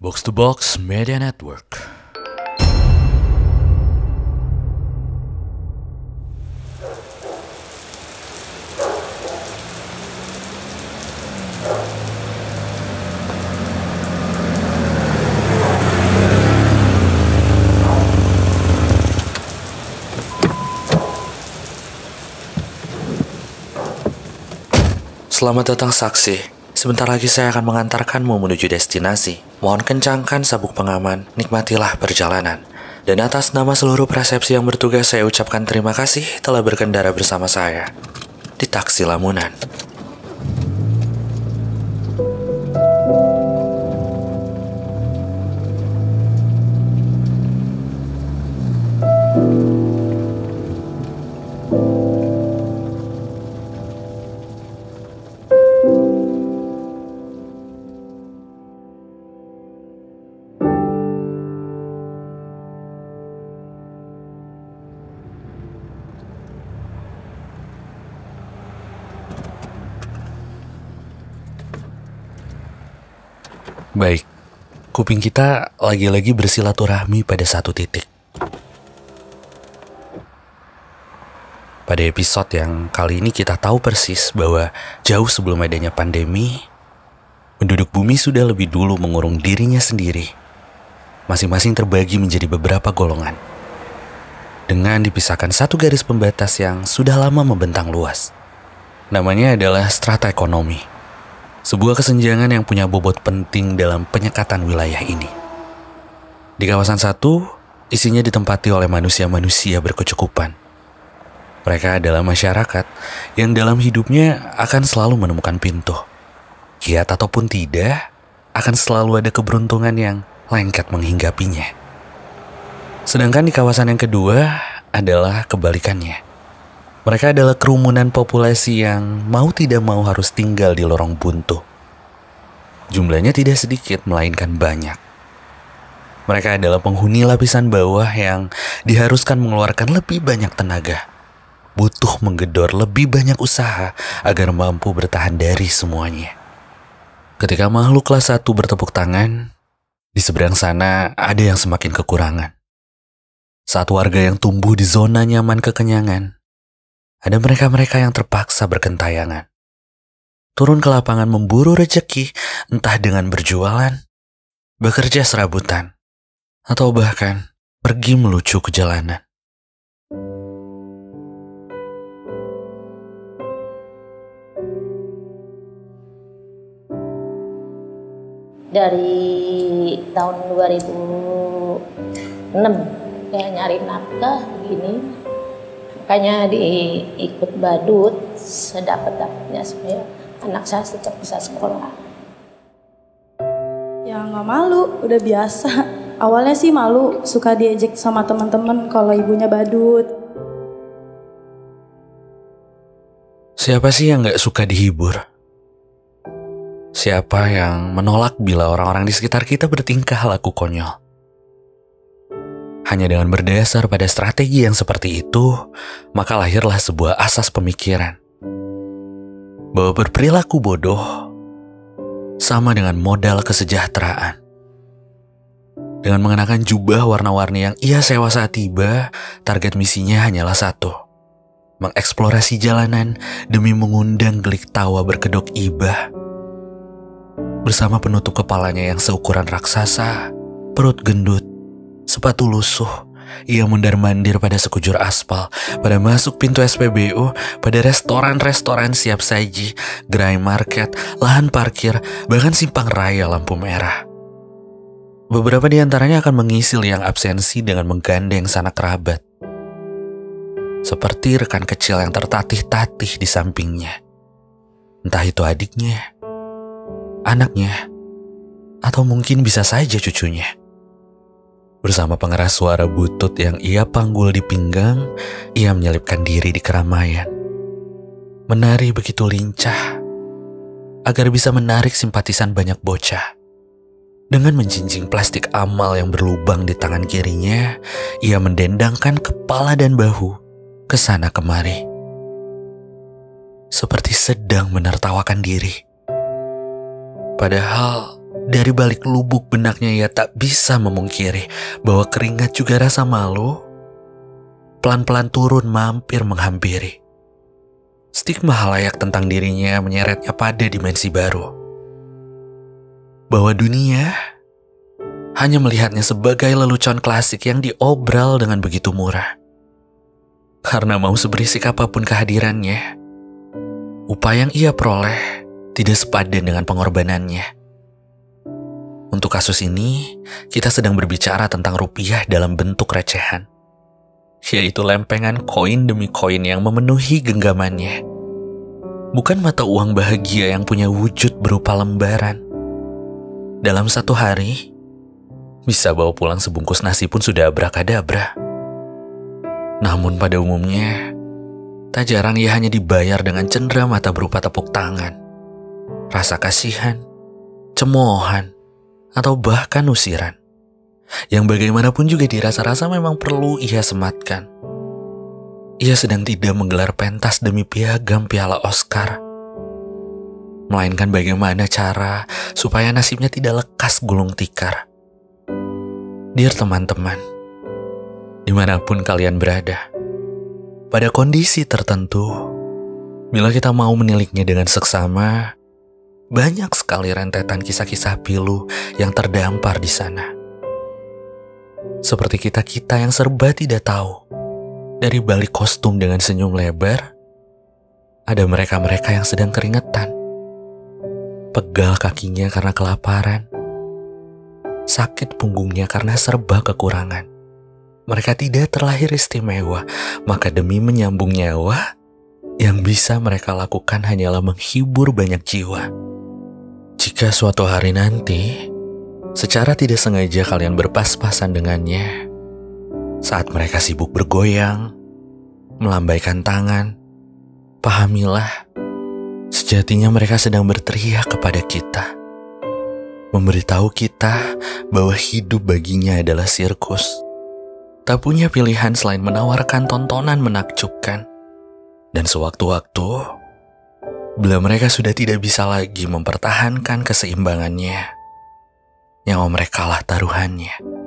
Box to Box Media Network. Selamat datang saksi. Sebentar lagi saya akan mengantarkanmu menuju destinasi. Mohon kencangkan sabuk pengaman, nikmatilah perjalanan. Dan atas nama seluruh persepsi yang bertugas saya ucapkan terima kasih telah berkendara bersama saya di taksi Lamunan. Baik, kuping kita lagi-lagi bersilaturahmi pada satu titik. Pada episode yang kali ini kita tahu persis bahwa jauh sebelum adanya pandemi, penduduk bumi sudah lebih dulu mengurung dirinya sendiri. Masing-masing terbagi menjadi beberapa golongan. Dengan dipisahkan satu garis pembatas yang sudah lama membentang luas. Namanya adalah strata ekonomi. Sebuah kesenjangan yang punya bobot penting dalam penyekatan wilayah ini. Di kawasan satu, isinya ditempati oleh manusia-manusia berkecukupan. Mereka adalah masyarakat yang dalam hidupnya akan selalu menemukan pintu. Kiat ataupun tidak, akan selalu ada keberuntungan yang lengket menghinggapinya. Sedangkan di kawasan yang kedua adalah kebalikannya. Mereka adalah kerumunan populasi yang mau tidak mau harus tinggal di lorong buntu. Jumlahnya tidak sedikit, melainkan banyak. Mereka adalah penghuni lapisan bawah yang diharuskan mengeluarkan lebih banyak tenaga. Butuh menggedor lebih banyak usaha agar mampu bertahan dari semuanya. Ketika makhluk kelas satu bertepuk tangan, di seberang sana ada yang semakin kekurangan. Saat warga yang tumbuh di zona nyaman kekenyangan, ada mereka-mereka yang terpaksa berkentayangan. Turun ke lapangan memburu rejeki, entah dengan berjualan, bekerja serabutan, atau bahkan pergi melucu ke jalanan. dari tahun 2006 kayak nyari nafkah gini makanya diikut badut sedapat dapatnya supaya anak saya tetap bisa sekolah Ya nggak malu, udah biasa. Awalnya sih malu, suka diejek sama teman-teman kalau ibunya badut. Siapa sih yang gak suka dihibur? Siapa yang menolak bila orang-orang di sekitar kita bertingkah laku konyol? Hanya dengan berdasar pada strategi yang seperti itu, maka lahirlah sebuah asas pemikiran bahwa berperilaku bodoh sama dengan modal kesejahteraan. Dengan mengenakan jubah warna-warni yang ia sewa saat tiba, target misinya hanyalah satu. Mengeksplorasi jalanan demi mengundang gelik tawa berkedok ibah. Bersama penutup kepalanya yang seukuran raksasa, perut gendut, sepatu lusuh, ia mundar-mandir pada sekujur aspal, pada masuk pintu SPBU, pada restoran-restoran siap saji, gerai market, lahan parkir, bahkan simpang raya lampu merah. Beberapa di antaranya akan mengisi liang absensi dengan menggandeng sanak kerabat. Seperti rekan kecil yang tertatih-tatih di sampingnya. Entah itu adiknya, anaknya, atau mungkin bisa saja cucunya. Bersama pengeras suara butut yang ia panggul di pinggang, ia menyelipkan diri di keramaian. Menari begitu lincah, agar bisa menarik simpatisan banyak bocah. Dengan menjinjing plastik amal yang berlubang di tangan kirinya, ia mendendangkan kepala dan bahu ke sana kemari. Seperti sedang menertawakan diri. Padahal Dari balik lubuk benaknya ia tak bisa memungkiri bahwa keringat juga rasa malu pelan-pelan turun mampir menghampiri. Stigma halayak tentang dirinya menyeretnya pada dimensi baru. Bahwa dunia hanya melihatnya sebagai lelucon klasik yang diobral dengan begitu murah. Karena mau seberisik apa pun kehadirannya, upaya yang ia peroleh tidak sepadan dengan pengorbanannya. Untuk kasus ini, kita sedang berbicara tentang rupiah dalam bentuk recehan, yaitu lempengan koin demi koin yang memenuhi genggamannya. Bukan mata uang bahagia yang punya wujud berupa lembaran. Dalam satu hari, bisa bawa pulang sebungkus nasi pun sudah abrakadabra. Namun pada umumnya, tak jarang ia hanya dibayar dengan cendera mata berupa tepuk tangan, rasa kasihan, cemoohan, atau bahkan usiran. Yang bagaimanapun juga dirasa-rasa memang perlu ia sematkan. Ia sedang tidak menggelar pentas demi piagam piala Oscar. Melainkan bagaimana cara supaya nasibnya tidak lekas gulung tikar. Dear teman-teman, di mana pun kalian berada, pada kondisi tertentu, bila kita mau meniliknya dengan seksama, banyak sekali rentetan kisah-kisah pilu yang terdampar di sana. Seperti kita-kita yang serba tidak tahu. Dari balik kostum dengan senyum lebar, ada mereka-mereka yang sedang keringetan. Pegal kakinya karena kelaparan. Sakit punggungnya karena serba kekurangan. Mereka tidak terlahir istimewa, maka demi menyambung nyawa, yang bisa mereka lakukan hanyalah menghibur banyak jiwa. Jika suatu hari nanti, secara tidak sengaja kalian berpas-pasan dengannya, saat mereka sibuk bergoyang, melambaikan tangan, pahamilah, sejatinya mereka sedang berteriak kepada kita, memberitahu kita bahwa hidup baginya adalah sirkus. Tak punya pilihan selain menawarkan tontonan menakjubkan. Dan sewaktu-waktu, bila mereka sudah tidak bisa lagi mempertahankan keseimbangannya, nyawa mereka lah taruhannya.